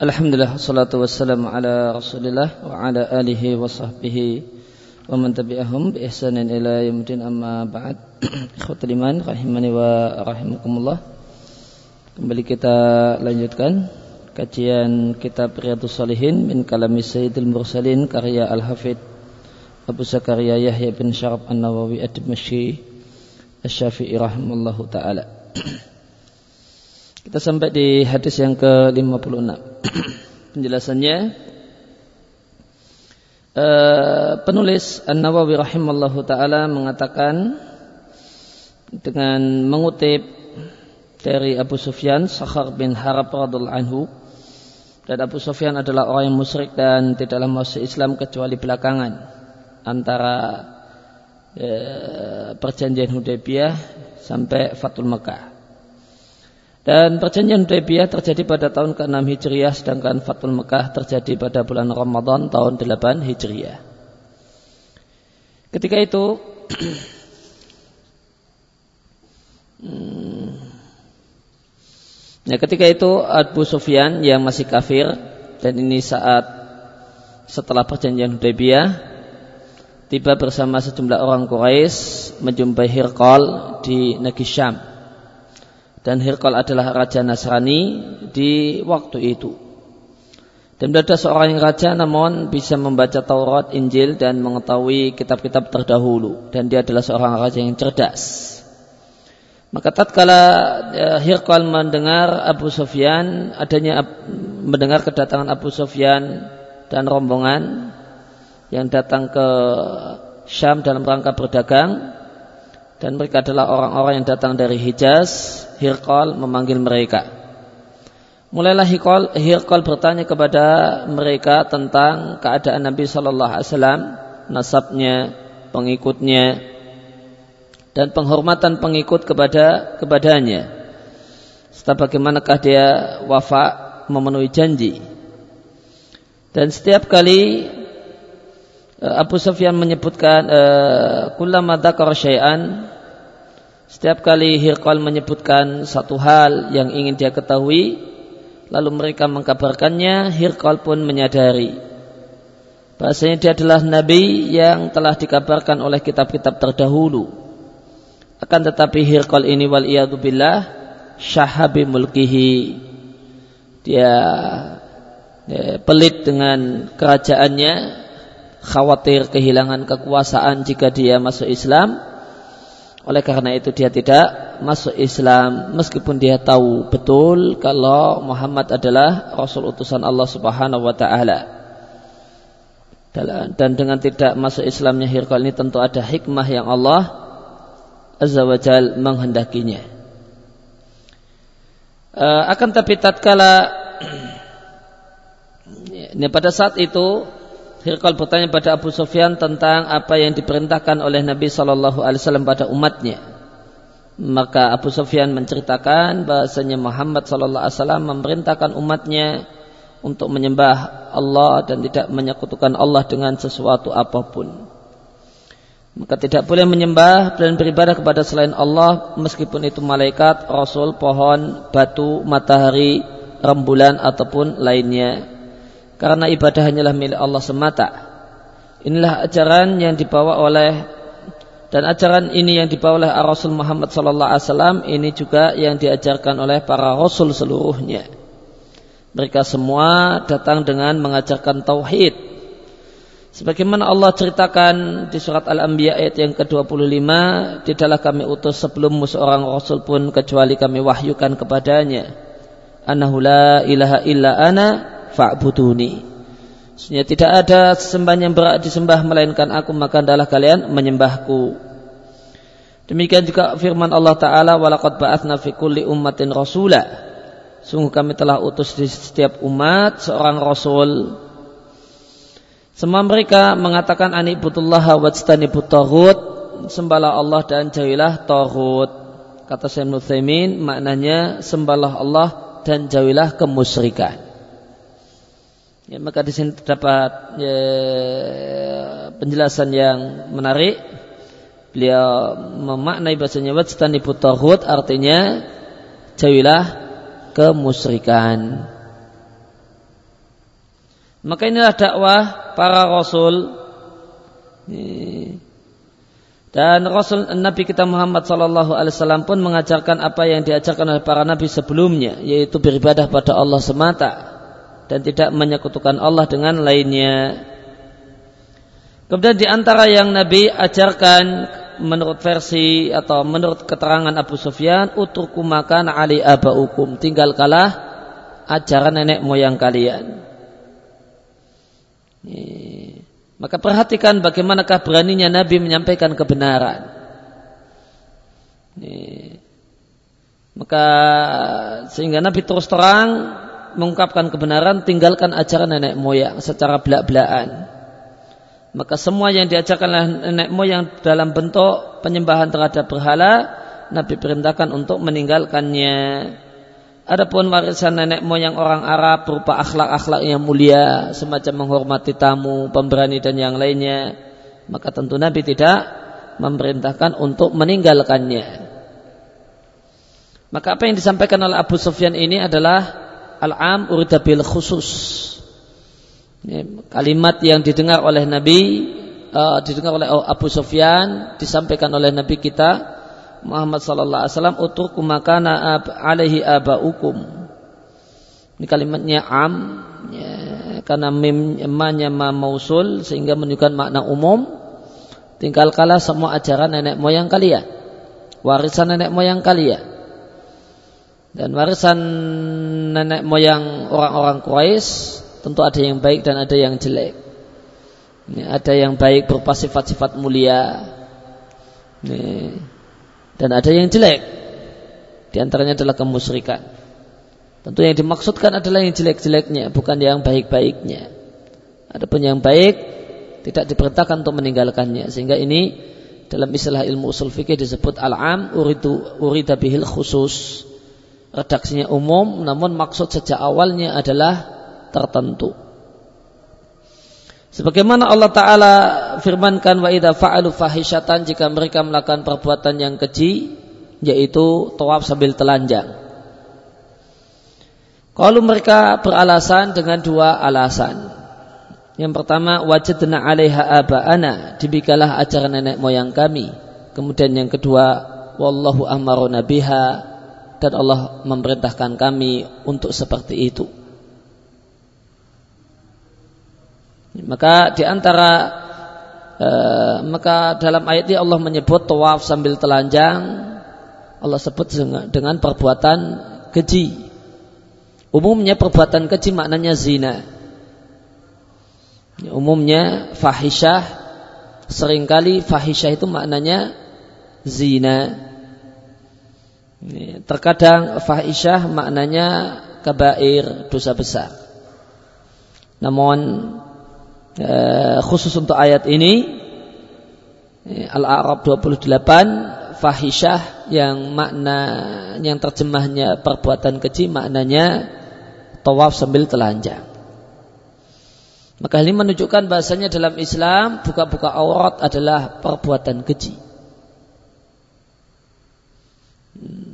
Alhamdulillah salatu wassalamu ala Rasulillah wa ala alihi wa sahbihi wa man tabi'ahum bi ihsanin ila yaumil amma ba'd. Ikhwatul iman rahimani wa rahimakumullah. Kembali kita lanjutkan kajian kitab Riyadhus Shalihin min kalami Sayyidil Mursalin karya Al-Hafidh Abu Zakaria Yahya bin Syarab An-Nawawi Ad-Dimashqi Asy-Syafi'i rahimallahu taala. Kita sampai di hadis yang ke-56. Penjelasannya uh, penulis An-Nawawi rahimallahu taala mengatakan dengan mengutip dari Abu Sufyan Sakhar bin Harab radhiallahu anhu dan Abu Sufyan adalah orang yang musyrik dan tidaklah masuk Islam kecuali belakangan antara uh, perjanjian Hudaybiyah sampai Fatul Mekah. Dan perjanjian Hudaybiyah terjadi pada tahun ke-6 Hijriah sedangkan Fatul Mekah terjadi pada bulan Ramadan tahun 8 Hijriah. Ketika itu Ya, ketika itu Abu Sufyan yang masih kafir dan ini saat setelah perjanjian Hudaybiyah tiba bersama sejumlah orang Quraisy menjumpai Hirqal di negeri Syam dan Hirqal adalah raja Nasrani di waktu itu. Dan ada seorang yang raja namun bisa membaca Taurat, Injil dan mengetahui kitab-kitab terdahulu dan dia adalah seorang raja yang cerdas. Maka tatkala ya, Hirqal mendengar Abu Sufyan adanya mendengar kedatangan Abu Sufyan dan rombongan yang datang ke Syam dalam rangka berdagang, dan mereka adalah orang-orang yang datang dari Hijaz. Hirqal memanggil mereka. Mulailah Hirqal, Hirqal bertanya kepada mereka tentang keadaan Nabi Shallallahu Alaihi Wasallam, nasabnya, pengikutnya, dan penghormatan pengikut kepada kepadanya. Setelah bagaimanakah dia wafa memenuhi janji. Dan setiap kali Abu Sufyan menyebutkan eh, kullama dzakara syai'an setiap kali Hirqal menyebutkan satu hal yang ingin dia ketahui lalu mereka mengkabarkannya Hirqal pun menyadari. Bahasanya dia adalah nabi yang telah dikabarkan oleh kitab-kitab terdahulu. Akan tetapi Hirqal ini wal billah syahabi mulkihi. Dia, dia pelit dengan kerajaannya khawatir kehilangan kekuasaan jika dia masuk Islam. Oleh karena itu dia tidak masuk Islam meskipun dia tahu betul kalau Muhammad adalah rasul utusan Allah Subhanahu wa taala. Dan dengan tidak masuk Islamnya Hirqal ini tentu ada hikmah yang Allah Azza wa Jal menghendakinya. Uh, akan tapi tatkala ini pada saat itu Hirqal bertanya pada Abu Sufyan tentang apa yang diperintahkan oleh Nabi Shallallahu Alaihi Wasallam pada umatnya. Maka Abu Sufyan menceritakan bahasanya Muhammad Shallallahu Alaihi Wasallam memerintahkan umatnya untuk menyembah Allah dan tidak menyekutukan Allah dengan sesuatu apa pun. Maka tidak boleh menyembah dan beribadah kepada selain Allah meskipun itu malaikat, rasul, pohon, batu, matahari, rembulan ataupun lainnya karena ibadah hanyalah milik Allah semata. Inilah ajaran yang dibawa oleh dan ajaran ini yang dibawa oleh Rasul Muhammad sallallahu alaihi wasallam ini juga yang diajarkan oleh para rasul seluruhnya. Mereka semua datang dengan mengajarkan tauhid. Sebagaimana Allah ceritakan di surat Al-Anbiya ayat yang ke-25, tidaklah kami utus sebelummu seorang rasul pun kecuali kami wahyukan kepadanya. Anahu la ilaha illa ana fa'buduni. Sebenarnya tidak ada sesembahan yang berat disembah melainkan aku maka adalah kalian menyembahku. Demikian juga firman Allah Ta'ala walaqad ba'athna fi kulli ummatin rasula. Sungguh kami telah utus di setiap umat seorang rasul. Semua mereka mengatakan anibutullah wajtanibut taghut. Sembahlah Allah dan jauhilah taghut. Kata Syekh Nuthaimin maknanya sembahlah Allah dan jauhilah kemusyrikan. Ya, maka di sini terdapat ya, penjelasan yang menarik. Beliau memaknai bahasanya wajtani putahud artinya jauhilah kemusyrikan. Maka inilah dakwah para rasul. Dan Rasul Nabi kita Muhammad Sallallahu Alaihi Wasallam pun mengajarkan apa yang diajarkan oleh para nabi sebelumnya, yaitu beribadah pada Allah semata dan tidak menyekutukan Allah dengan lainnya. Kemudian di antara yang Nabi ajarkan menurut versi atau menurut keterangan Abu Sufyan, uturku makan ali abaukum, tinggalkanlah ajaran nenek moyang kalian. Maka perhatikan bagaimanakah beraninya Nabi menyampaikan kebenaran. Maka sehingga Nabi terus terang mengungkapkan kebenaran, tinggalkan ajaran nenek moyang secara belak-belakan. Maka semua yang diajarkan oleh nenek moyang dalam bentuk penyembahan terhadap berhala, Nabi perintahkan untuk meninggalkannya. Adapun warisan nenek moyang orang Arab berupa akhlak-akhlak yang mulia, semacam menghormati tamu, pemberani dan yang lainnya, maka tentu Nabi tidak memerintahkan untuk meninggalkannya. Maka apa yang disampaikan oleh Abu Sufyan ini adalah al-am uridabil khusus. Kalimat yang didengar oleh Nabi, uh, didengar oleh Abu Sufyan, disampaikan oleh Nabi kita Muhammad sallallahu alaihi wasallam utruku makana alaihi abaukum. Ini kalimatnya am ya, karena mim emanya ma mausul sehingga menunjukkan makna umum. Tinggalkanlah semua ajaran nenek moyang kalian. Warisan nenek moyang kalian. Dan warisan nenek moyang orang-orang Quraisy tentu ada yang baik dan ada yang jelek. Ini ada yang baik berupa sifat-sifat mulia. Ini dan ada yang jelek. Di antaranya adalah kemusyrikan. Tentu yang dimaksudkan adalah yang jelek-jeleknya, bukan yang baik-baiknya. Adapun yang baik tidak diperintahkan untuk meninggalkannya. Sehingga ini dalam istilah ilmu usul fikih disebut al-am uridu urida bihil khusus. Redaksinya umum namun maksud sejak awalnya adalah tertentu. Sebagaimana Allah Ta'ala firmankan wa idha fa'alu fahishatan jika mereka melakukan perbuatan yang keji yaitu tawaf sambil telanjang. Kalau mereka beralasan dengan dua alasan. Yang pertama wajadna 'alaiha aba'ana dibikalah ajaran nenek moyang kami. Kemudian yang kedua wallahu amaruna biha dan Allah memerintahkan kami untuk seperti itu. Maka di antara e, maka dalam ayat ini Allah menyebut tawaf sambil telanjang Allah sebut dengan perbuatan keji. Umumnya perbuatan keji maknanya zina. Umumnya fahisyah sering kali fahisyah itu maknanya zina. Terkadang fahisyah maknanya kabair dosa besar. Namun Eh, khusus untuk ayat ini Al-A'rab 28 fahisyah yang makna yang terjemahnya perbuatan keji maknanya tawaf sambil telanjang. Maka ini menunjukkan bahasanya dalam Islam buka-buka aurat adalah perbuatan keji. Hmm.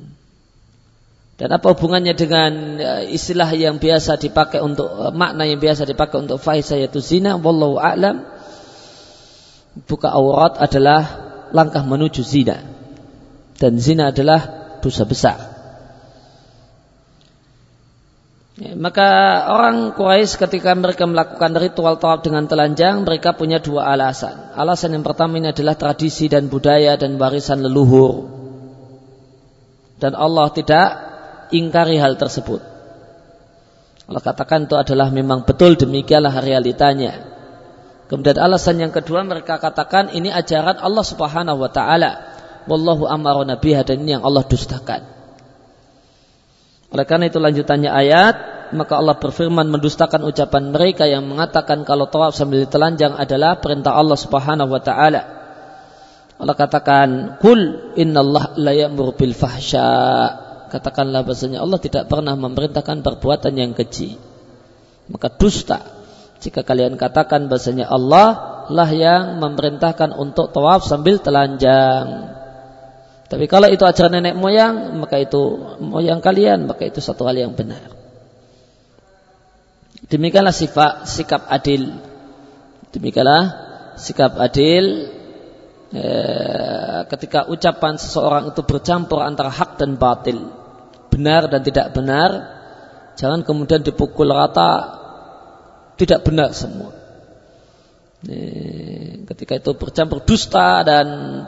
Dan apa hubungannya dengan eh, istilah yang biasa dipakai untuk eh, makna yang biasa dipakai untuk fahisah yaitu zina? Wallahu a'lam. Buka aurat adalah langkah menuju zina. Dan zina adalah dosa besar. Ya, maka orang Quraisy ketika mereka melakukan ritual tawaf dengan telanjang, mereka punya dua alasan. Alasan yang pertama ini adalah tradisi dan budaya dan warisan leluhur. Dan Allah tidak ingkari hal tersebut. Allah katakan itu adalah memang betul demikianlah realitanya. Kemudian alasan yang kedua mereka katakan ini ajaran Allah Subhanahu wa taala. Wallahu amaruna biha dan ini yang Allah dustakan. Oleh karena itu lanjutannya ayat, maka Allah berfirman mendustakan ucapan mereka yang mengatakan kalau tawaf sambil telanjang adalah perintah Allah Subhanahu wa taala. Allah katakan, "Kul innallaha la ya'muru bil fahsya' katakanlah bahasanya Allah tidak pernah memerintahkan perbuatan yang keji. Maka dusta jika kalian katakan bahasanya Allah lah yang memerintahkan untuk tawaf sambil telanjang. Tapi kalau itu ajaran nenek moyang, maka itu moyang kalian, maka itu satu hal yang benar. Demikianlah sifat sikap adil. Demikianlah sikap adil eh, ketika ucapan seseorang itu bercampur antara hak dan batil, benar dan tidak benar, jangan kemudian dipukul rata tidak benar semua. Eh, ketika itu bercampur dusta dan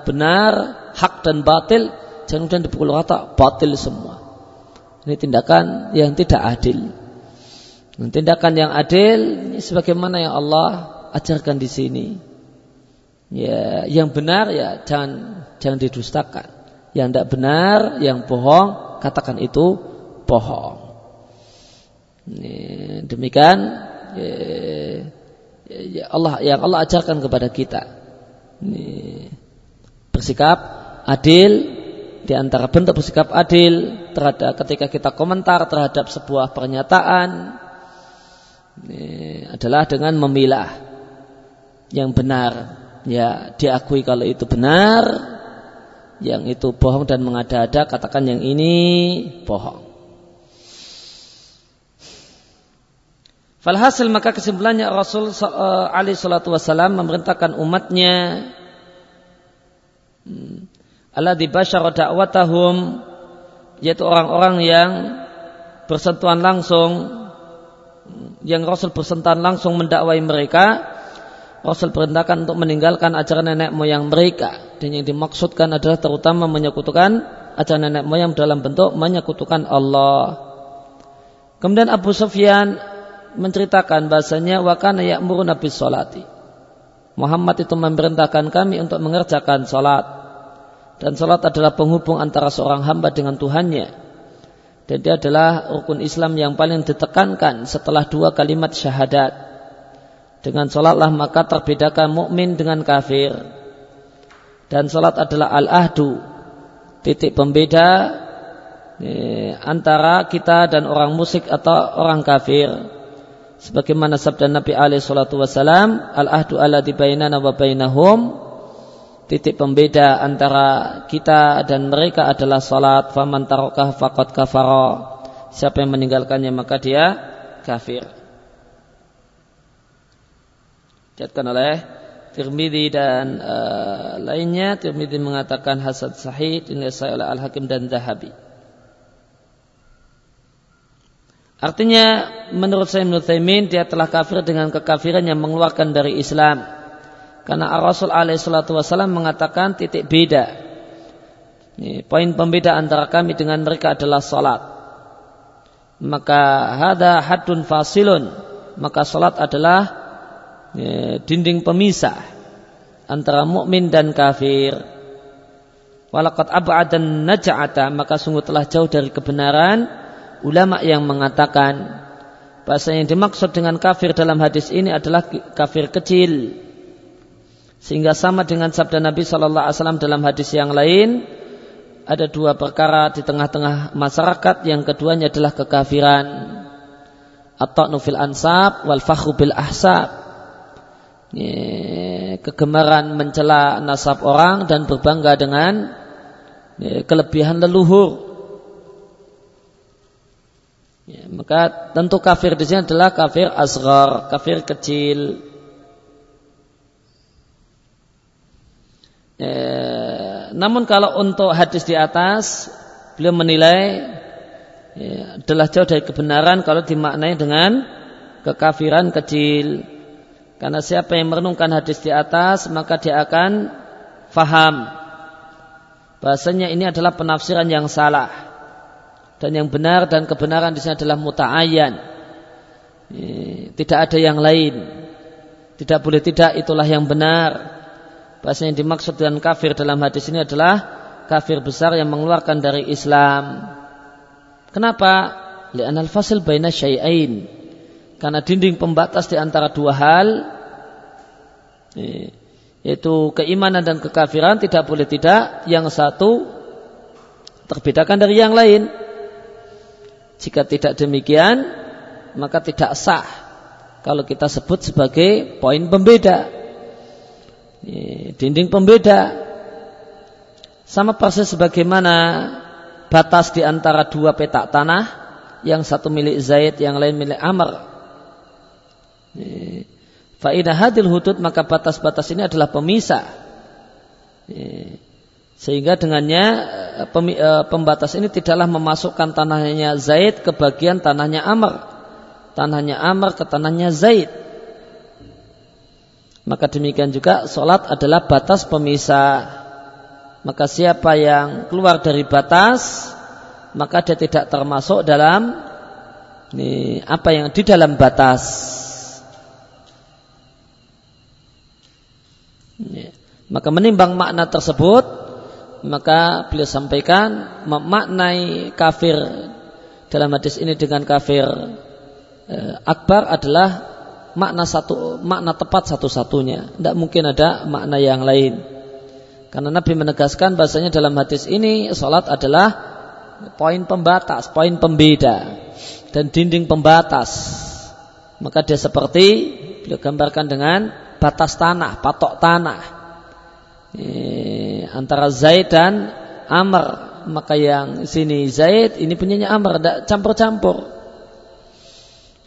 benar, hak dan batil, jangan kemudian dipukul rata batil semua. Ini tindakan yang tidak adil. Tindakan yang adil sebagaimana yang Allah ajarkan di sini. Ya, yang benar ya jangan jangan didustakan. Yang tidak benar, yang bohong, katakan itu bohong. Demikian ya, ya Allah yang Allah ajarkan kepada kita. Bersikap adil di antara bentuk bersikap adil terhadap ketika kita komentar terhadap sebuah pernyataan adalah dengan memilah yang benar ya diakui kalau itu benar yang itu bohong dan mengada-ada katakan yang ini bohong. Falhasil maka kesimpulannya Rasul uh, Ali Shallallahu Wasallam memerintahkan umatnya hmm, Allah dibasyara dakwatahum yaitu orang-orang yang bersentuhan langsung yang Rasul bersentuhan langsung mendakwai mereka Rasul perintahkan untuk meninggalkan ajaran nenek moyang mereka. Dan yang dimaksudkan adalah terutama menyekutukan ajaran nenek moyang dalam bentuk menyekutukan Allah. Kemudian Abu Sufyan menceritakan bahasanya wakana ya'muru nabi salati Muhammad itu memerintahkan kami untuk mengerjakan salat dan salat adalah penghubung antara seorang hamba dengan Tuhannya. Dan dia adalah rukun Islam yang paling ditekankan setelah dua kalimat syahadat. Dengan sholatlah maka terbedakan mukmin dengan kafir. Dan sholat adalah al-ahdu, titik pembeda eh, antara kita dan orang musik atau orang kafir. Sebagaimana sabda Nabi alaihi salatu wasalam, al-ahdu ala bainana wa bainahum titik pembeda antara kita dan mereka adalah salat faman tarokah fakot kafara siapa yang meninggalkannya maka dia kafir Diatkan oleh Tirmidzi dan uh, lainnya Tirmidzi mengatakan hasad sahih dinilai oleh Al-Hakim dan Zahabi Artinya menurut saya Ibnu dia telah kafir dengan kekafiran yang mengeluarkan dari Islam karena Rasul alaihissalatu wassalam mengatakan titik beda. Ini, poin pembeda antara kami dengan mereka adalah salat. Maka hada hadun fasilun. Maka salat adalah ini, dinding pemisah antara mukmin dan kafir. Walakat ab'adan naja'ata maka sungguh telah jauh dari kebenaran ulama yang mengatakan bahasa yang dimaksud dengan kafir dalam hadis ini adalah kafir kecil sehingga sama dengan sabda Nabi Shallallahu Alaihi Wasallam dalam hadis yang lain, ada dua perkara di tengah-tengah masyarakat. Yang keduanya adalah kekafiran atau nufil ansab wal fakhru bil ahsab. Kegemaran mencela nasab orang dan berbangga dengan kelebihan leluhur. Ya, maka tentu kafir di sini adalah kafir asgar, kafir kecil. E, namun kalau untuk hadis di atas beliau menilai ya, adalah jauh dari kebenaran kalau dimaknai dengan kekafiran kecil. Karena siapa yang merenungkan hadis di atas maka dia akan faham bahasanya ini adalah penafsiran yang salah dan yang benar dan kebenaran di sini adalah muta'ayyan. Tidak ada yang lain. Tidak boleh tidak itulah yang benar Bahasa yang dimaksud dengan kafir dalam hadis ini adalah kafir besar yang mengeluarkan dari Islam. Kenapa? Li'anal fasil baina syai'ain. Karena dinding pembatas di antara dua hal yaitu keimanan dan kekafiran tidak boleh tidak yang satu terbedakan dari yang lain. Jika tidak demikian, maka tidak sah kalau kita sebut sebagai poin pembeda. Dinding pembeda. Sama persis sebagaimana batas di antara dua petak tanah yang satu milik Zaid yang lain milik Amr Faidah hadil hudud maka batas-batas ini adalah pemisah. Sehingga dengannya eh, pembatas ini tidaklah memasukkan tanahnya Zaid ke bagian tanahnya Amr. Tanahnya Amr ke tanahnya Zaid. Maka demikian juga sholat adalah batas pemisah. Maka siapa yang keluar dari batas, maka dia tidak termasuk dalam ini, apa yang di dalam batas. Ini. Maka menimbang makna tersebut, maka beliau sampaikan memaknai kafir dalam hadis ini dengan kafir eh, akbar adalah makna satu makna tepat satu-satunya. Tidak mungkin ada makna yang lain. Karena Nabi menegaskan bahasanya dalam hadis ini salat adalah poin pembatas, poin pembeda dan dinding pembatas. Maka dia seperti beliau gambarkan dengan batas tanah, patok tanah. E, antara Zaid dan Amr. Maka yang sini Zaid, ini punyanya Amr, tidak campur-campur.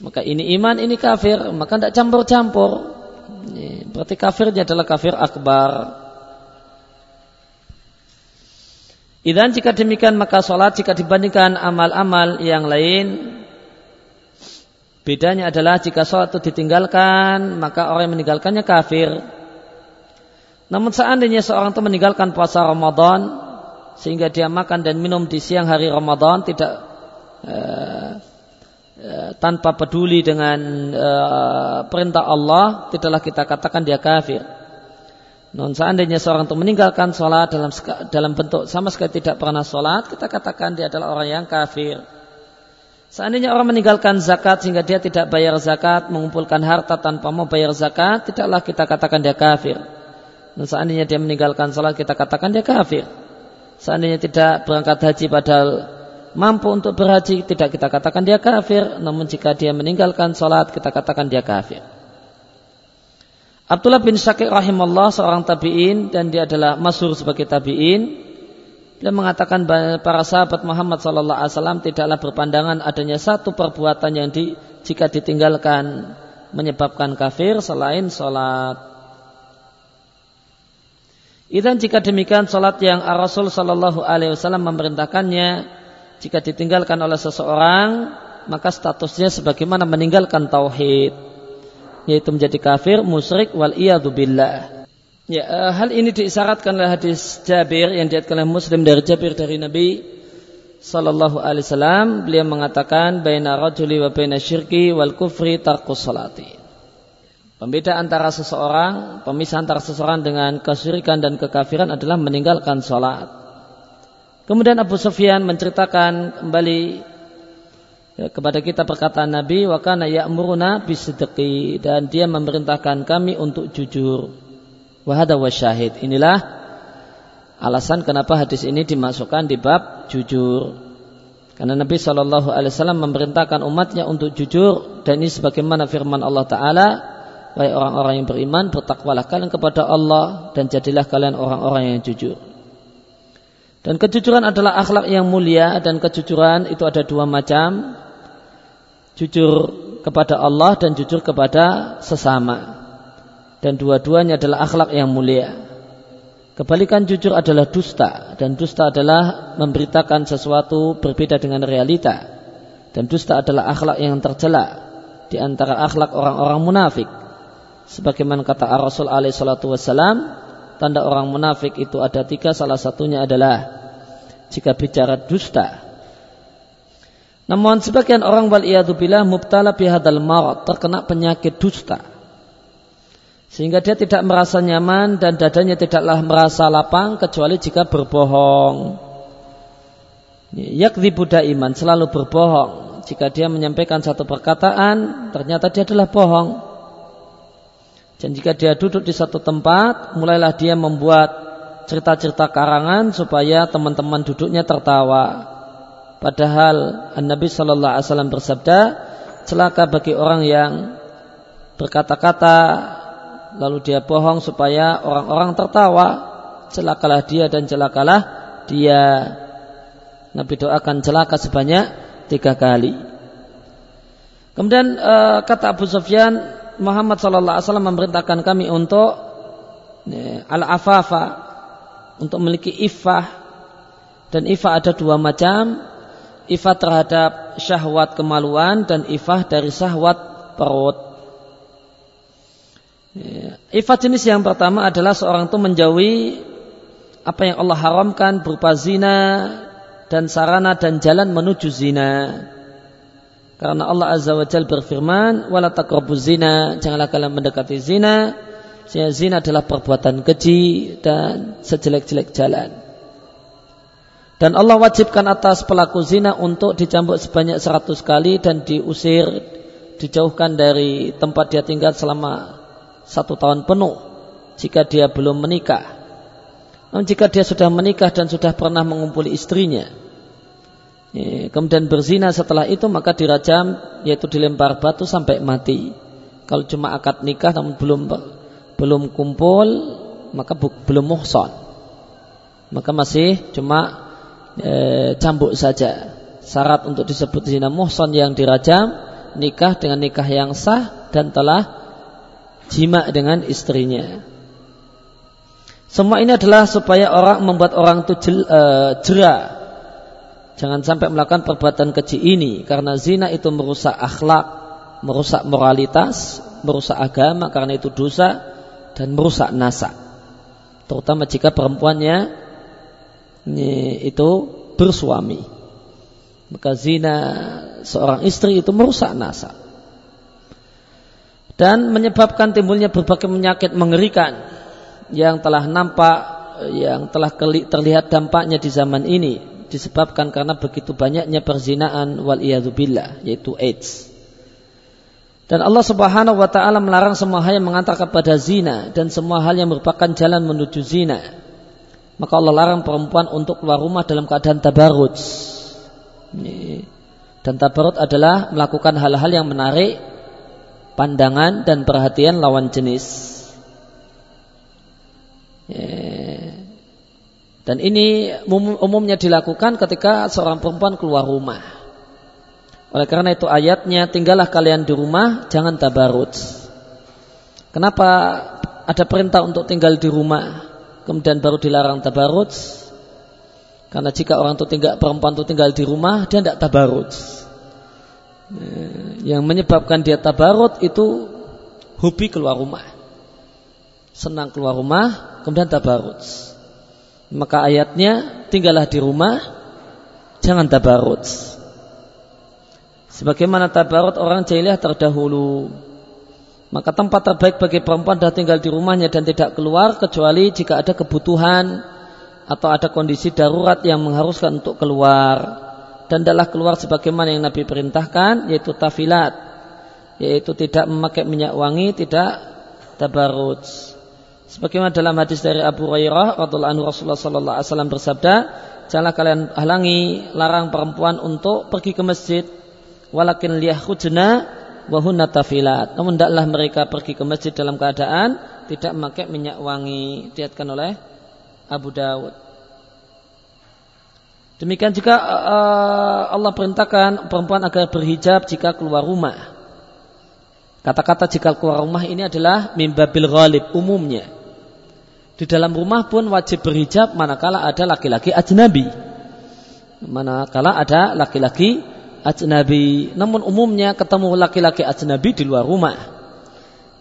Maka ini iman, ini kafir, maka tidak campur-campur. E, berarti kafirnya adalah kafir akbar. Dan jika demikian maka sholat jika dibandingkan amal-amal yang lain Bedanya adalah jika sholat itu ditinggalkan maka orang yang meninggalkannya kafir Namun seandainya seorang itu meninggalkan puasa Ramadan Sehingga dia makan dan minum di siang hari Ramadan Tidak uh, uh, tanpa peduli dengan uh, perintah Allah Tidaklah kita katakan dia kafir Non seandainya seorang itu meninggalkan sholat dalam dalam bentuk sama sekali tidak pernah sholat, kita katakan dia adalah orang yang kafir. Seandainya orang meninggalkan zakat sehingga dia tidak bayar zakat, mengumpulkan harta tanpa mau bayar zakat, tidaklah kita katakan dia kafir. Dan seandainya dia meninggalkan sholat, kita katakan dia kafir. Seandainya tidak berangkat haji padahal mampu untuk berhaji, tidak kita katakan dia kafir. Namun jika dia meninggalkan sholat, kita katakan dia kafir. Abdullah bin Syakir rahimahullah seorang tabi'in dan dia adalah masyhur sebagai tabi'in. Dia mengatakan para sahabat Muhammad sallallahu alaihi wasallam tidaklah berpandangan adanya satu perbuatan yang di, jika ditinggalkan menyebabkan kafir selain salat. Dan jika demikian salat yang Rasul sallallahu alaihi wasallam memerintahkannya jika ditinggalkan oleh seseorang maka statusnya sebagaimana meninggalkan tauhid yaitu menjadi kafir, musyrik wal billah. Ya, uh, hal ini diisyaratkan oleh hadis Jabir yang diatkan oleh Muslim dari Jabir dari Nabi sallallahu alaihi wasallam beliau mengatakan baina rajuli wa baina syirki wal kufri tarkus salati. Pembeda antara seseorang, pemisah antara seseorang dengan kesyirikan dan kekafiran adalah meninggalkan salat. Kemudian Abu Sufyan menceritakan kembali Ya, kepada kita perkataan Nabi wa kana ya'muruna bisidqi dan dia memerintahkan kami untuk jujur. Wa hada syahid. Inilah alasan kenapa hadis ini dimasukkan di bab jujur. Karena Nabi Shallallahu Alaihi Wasallam memerintahkan umatnya untuk jujur dan ini sebagaimana firman Allah Taala, baik orang-orang yang beriman bertakwalah kalian kepada Allah dan jadilah kalian orang-orang yang jujur. Dan kejujuran adalah akhlak yang mulia dan kejujuran itu ada dua macam jujur kepada Allah dan jujur kepada sesama. Dan dua-duanya adalah akhlak yang mulia. Kebalikan jujur adalah dusta dan dusta adalah memberitakan sesuatu berbeda dengan realita. Dan dusta adalah akhlak yang tercela di antara akhlak orang-orang munafik. Sebagaimana kata Rasul alaihi salatu wassalam, tanda orang munafik itu ada tiga, salah satunya adalah jika bicara dusta, namun sebagian orang wal billah mubtala bihadal marat terkena penyakit dusta. Sehingga dia tidak merasa nyaman dan dadanya tidaklah merasa lapang kecuali jika berbohong. Yakdi buddha iman selalu berbohong. Jika dia menyampaikan satu perkataan, ternyata dia adalah bohong. Dan jika dia duduk di satu tempat, mulailah dia membuat cerita-cerita karangan supaya teman-teman duduknya tertawa. Padahal Nabi Shallallahu Alaihi Wasallam bersabda, celaka bagi orang yang berkata-kata lalu dia bohong supaya orang-orang tertawa. Celakalah dia dan celakalah dia. Nabi doakan celaka sebanyak tiga kali. Kemudian uh, kata Abu Sufyan, Muhammad sallallahu alaihi wasallam memerintahkan kami untuk ya, al-afafa untuk memiliki ifah dan ifah ada dua macam ifah terhadap syahwat kemaluan dan ifah dari syahwat perut. Ya, ifah jenis yang pertama adalah seorang itu menjauhi apa yang Allah haramkan berupa zina dan sarana dan jalan menuju zina. Karena Allah Azza wa Jalla berfirman, "Wala taqrabu zina", janganlah kalian mendekati zina. Sehingga zina adalah perbuatan keji dan sejelek-jelek jalan. Dan Allah wajibkan atas pelaku zina untuk dicambuk sebanyak seratus kali dan diusir, dijauhkan dari tempat dia tinggal selama satu tahun penuh jika dia belum menikah. Namun jika dia sudah menikah dan sudah pernah mengumpuli istrinya, kemudian berzina setelah itu maka dirajam yaitu dilempar batu sampai mati. Kalau cuma akad nikah namun belum belum kumpul maka belum muhson. Maka masih cuma e, cambuk saja. Syarat untuk disebut zina muhson yang dirajam nikah dengan nikah yang sah dan telah jima dengan istrinya. Semua ini adalah supaya orang membuat orang itu jel, e, jera. Jangan sampai melakukan perbuatan keji ini karena zina itu merusak akhlak, merusak moralitas, merusak agama karena itu dosa dan merusak nasa. Terutama jika perempuannya itu bersuami. Maka zina seorang istri itu merusak nasab. Dan menyebabkan timbulnya berbagai penyakit mengerikan yang telah nampak, yang telah terlihat dampaknya di zaman ini disebabkan karena begitu banyaknya perzinaan wal billah yaitu AIDS. Dan Allah Subhanahu wa taala melarang semua hal yang mengantar kepada zina dan semua hal yang merupakan jalan menuju zina maka Allah larang perempuan untuk keluar rumah dalam keadaan tabarut. Dan tabarut adalah melakukan hal-hal yang menarik pandangan dan perhatian lawan jenis. Dan ini umumnya dilakukan ketika seorang perempuan keluar rumah. Oleh karena itu ayatnya tinggallah kalian di rumah, jangan tabarut. Kenapa ada perintah untuk tinggal di rumah? kemudian baru dilarang tabarut karena jika orang itu tinggal perempuan itu tinggal di rumah dia tidak tabarut yang menyebabkan dia tabarut itu hobi keluar rumah. Senang keluar rumah kemudian tabarut. Maka ayatnya tinggallah di rumah jangan tabarut. Sebagaimana tabarut orang jahiliyah terdahulu. Maka tempat terbaik bagi perempuan adalah tinggal di rumahnya dan tidak keluar kecuali jika ada kebutuhan atau ada kondisi darurat yang mengharuskan untuk keluar. Dan adalah keluar sebagaimana yang Nabi perintahkan yaitu tafilat, yaitu tidak memakai minyak wangi, tidak tabarut. Sebagaimana dalam hadis dari Abu Hurairah radhiallahu anhu Rasulullah sallallahu alaihi wasallam bersabda, "Janganlah kalian halangi larang perempuan untuk pergi ke masjid, walakin liyahujna wahunna tafilat. Namun tidaklah mereka pergi ke masjid dalam keadaan tidak memakai minyak wangi. Diatkan oleh Abu Dawud. Demikian juga uh, Allah perintahkan perempuan agar berhijab jika keluar rumah. Kata-kata jika keluar rumah ini adalah mimbabil ghalib umumnya. Di dalam rumah pun wajib berhijab manakala ada laki-laki ajnabi. Manakala ada laki-laki ajnabi. Namun umumnya ketemu laki-laki ajnabi di luar rumah.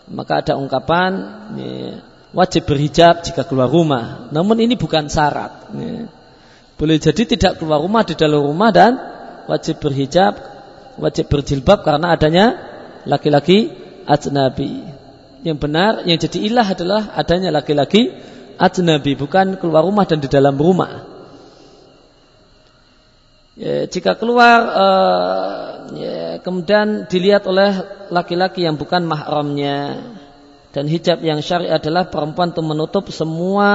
Maka ada ungkapan ya, wajib berhijab jika keluar rumah. Namun ini bukan syarat. Boleh jadi tidak keluar rumah di dalam rumah dan wajib berhijab, wajib berjilbab karena adanya laki-laki ajnabi. Yang benar, yang jadi ilah adalah adanya laki-laki ajnabi, bukan keluar rumah dan di dalam rumah. Ya, jika keluar uh, ya, kemudian dilihat oleh laki-laki yang bukan mahramnya. Dan hijab yang syar'i adalah perempuan untuk menutup semua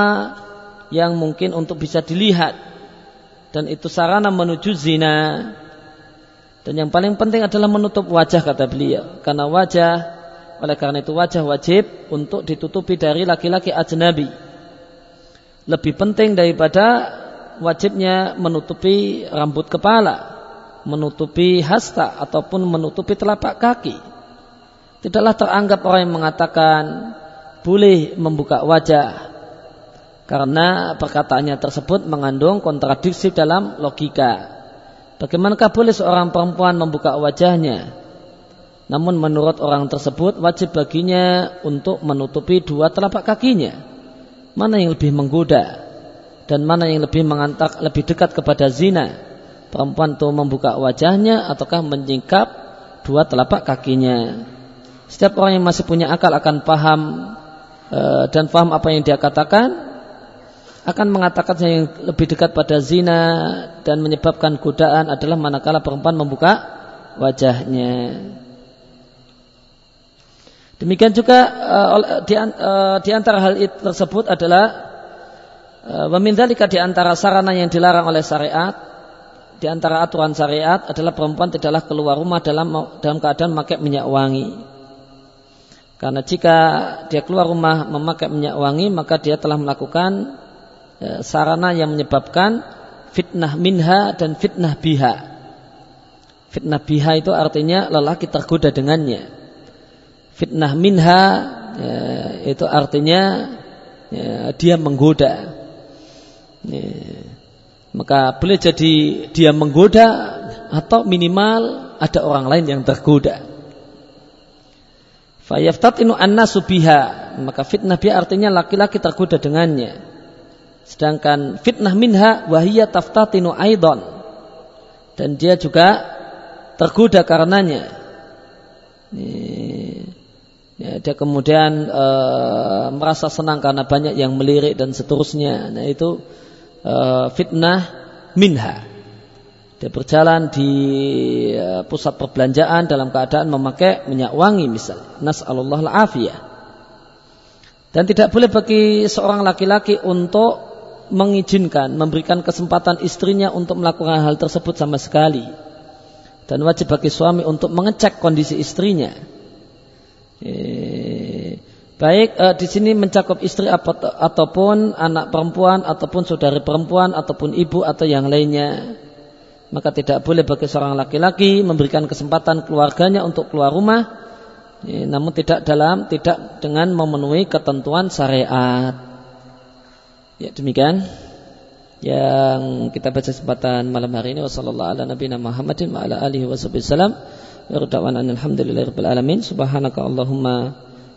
yang mungkin untuk bisa dilihat dan itu sarana menuju zina. Dan yang paling penting adalah menutup wajah kata beliau. Karena wajah oleh karena itu wajah wajib untuk ditutupi dari laki-laki ajnabi. Lebih penting daripada wajibnya menutupi rambut kepala, menutupi hasta ataupun menutupi telapak kaki. Tidaklah teranggap orang yang mengatakan boleh membuka wajah karena perkataannya tersebut mengandung kontradiksi dalam logika. Bagaimanakah boleh seorang perempuan membuka wajahnya? Namun menurut orang tersebut wajib baginya untuk menutupi dua telapak kakinya. Mana yang lebih menggoda dan mana yang lebih mengantar lebih dekat kepada zina? Perempuan itu membuka wajahnya ataukah menyingkap dua telapak kakinya? Setiap orang yang masih punya akal akan paham e, dan paham apa yang dia katakan akan mengatakan yang lebih dekat pada zina dan menyebabkan godaan adalah manakala perempuan membuka wajahnya. Demikian juga uh, di, uh, di antara hal itu tersebut adalah uh, memindalika di antara sarana yang dilarang oleh syariat, di antara aturan syariat adalah perempuan tidaklah keluar rumah dalam dalam keadaan memakai minyak wangi. Karena jika dia keluar rumah memakai minyak wangi, maka dia telah melakukan sarana yang menyebabkan fitnah minha dan fitnah biha. Fitnah biha itu artinya lelaki tergoda dengannya. Fitnah minha ya, itu artinya ya, dia menggoda. Maka boleh jadi dia menggoda atau minimal ada orang lain yang tergoda. Fayaftatinu annasu biha. Maka fitnah biha artinya laki-laki tergoda dengannya. Sedangkan fitnah minha wahiyya taftatinu aidon. Dan dia juga tergoda karenanya. Ya, dia kemudian e, merasa senang karena banyak yang melirik dan seterusnya. Nah itu e, fitnah minha. Dia berjalan di e, pusat perbelanjaan dalam keadaan memakai minyak wangi misalnya. Nas'alullah al-afiyah. Dan tidak boleh bagi seorang laki-laki untuk mengizinkan, memberikan kesempatan istrinya untuk melakukan hal tersebut sama sekali. Dan wajib bagi suami untuk mengecek kondisi istrinya. E, baik e, di sini mencakup istri ataupun anak perempuan ataupun saudari perempuan ataupun ibu atau yang lainnya. Maka tidak boleh bagi seorang laki-laki memberikan kesempatan keluarganya untuk keluar rumah, e, namun tidak dalam tidak dengan memenuhi ketentuan syariat. Ya demikian yang kita baca kesempatan malam hari ini. Wasallallahu ala nabiyina Muhammadin wa ala alihi wasallam wa radwana alhamdulillahirabbil alamin. Subhanaka allahumma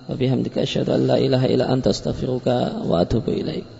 wa bihamdika asyhadu an la ilaha illa anta astaghfiruka wa atubu ilaik